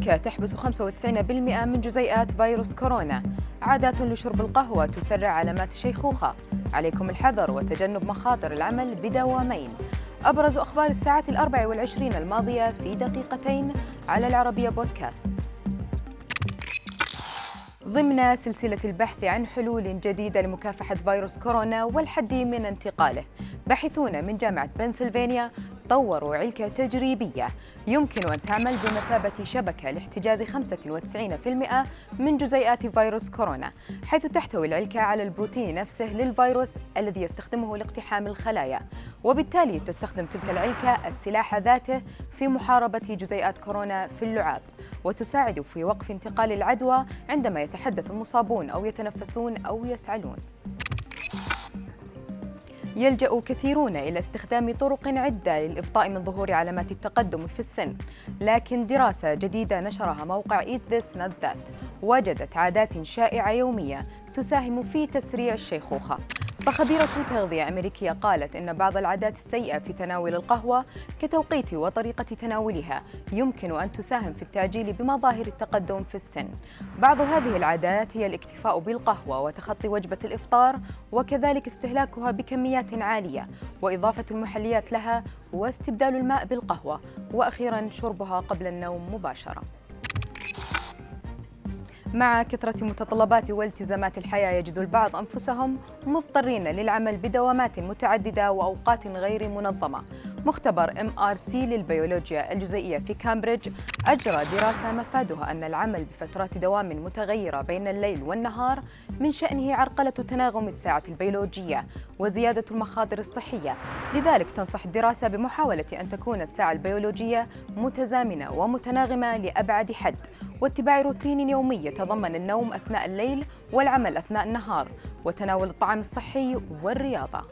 العلكة تحبس 95% من جزيئات فيروس كورونا. عادات لشرب القهوة تسرع علامات الشيخوخة. عليكم الحذر وتجنب مخاطر العمل بدوامين. أبرز أخبار الساعات الأربع والعشرين الماضية في دقيقتين على العربية بودكاست. ضمن سلسلة البحث عن حلول جديدة لمكافحة فيروس كورونا والحد من انتقاله باحثون من جامعة بنسلفانيا طوروا علكة تجريبية. يمكن أن تعمل بمثابة شبكة لاحتجاز 95% من جزيئات فيروس كورونا حيث تحتوي العلكة على البروتين نفسه للفيروس الذي يستخدمه لاقتحام الخلايا. وبالتالي تستخدم تلك العلكة السلاح ذاته في محاربة جزيئات كورونا في اللعاب وتساعد في وقف انتقال العدوى عندما يتحدث المصابون أو يتنفسون أو يسعلون. يلجأ كثيرون إلى استخدام طرق عدة للإبطاء من ظهور علامات التقدم في السن. لكن دراسة جديدة نشرها موقع Eat This Not That وجدت عادات شائعة يومية تساهم في تسريع الشيخوخة. فخبيرة تغذية أمريكية قالت إن بعض العادات السيئة في تناول القهوة كتوقيت وطريقة تناولها يمكن أن تساهم في التعجيل بمظاهر التقدم في السن. بعض هذه العادات هي الاكتفاء بالقهوة وتخطي وجبة الإفطار وكذلك استهلاكها بكميات عالية وإضافة المحليات لها واستبدال الماء بالقهوة وأخيرا شربها قبل النوم مباشرة. مع كثرة متطلبات والتزامات الحياة يجد البعض أنفسهم مضطرين للعمل بدوامات متعددة وأوقات غير منظمة. مختبر MRC للبيولوجيا الجزيئية في كامبريدج أجرى دراسة مفادها أن العمل بفترات دوام متغيرة بين الليل والنهار من شأنه عرقلة تناغم الساعة البيولوجية وزيادة المخاطر الصحية. لذلك تنصح الدراسة بمحاولة أن تكون الساعة البيولوجية متزامنة ومتناغمة لأبعد حد واتباع روتين يومي يتضمن النوم أثناء الليل والعمل أثناء النهار وتناول الطعام الصحي والرياضة.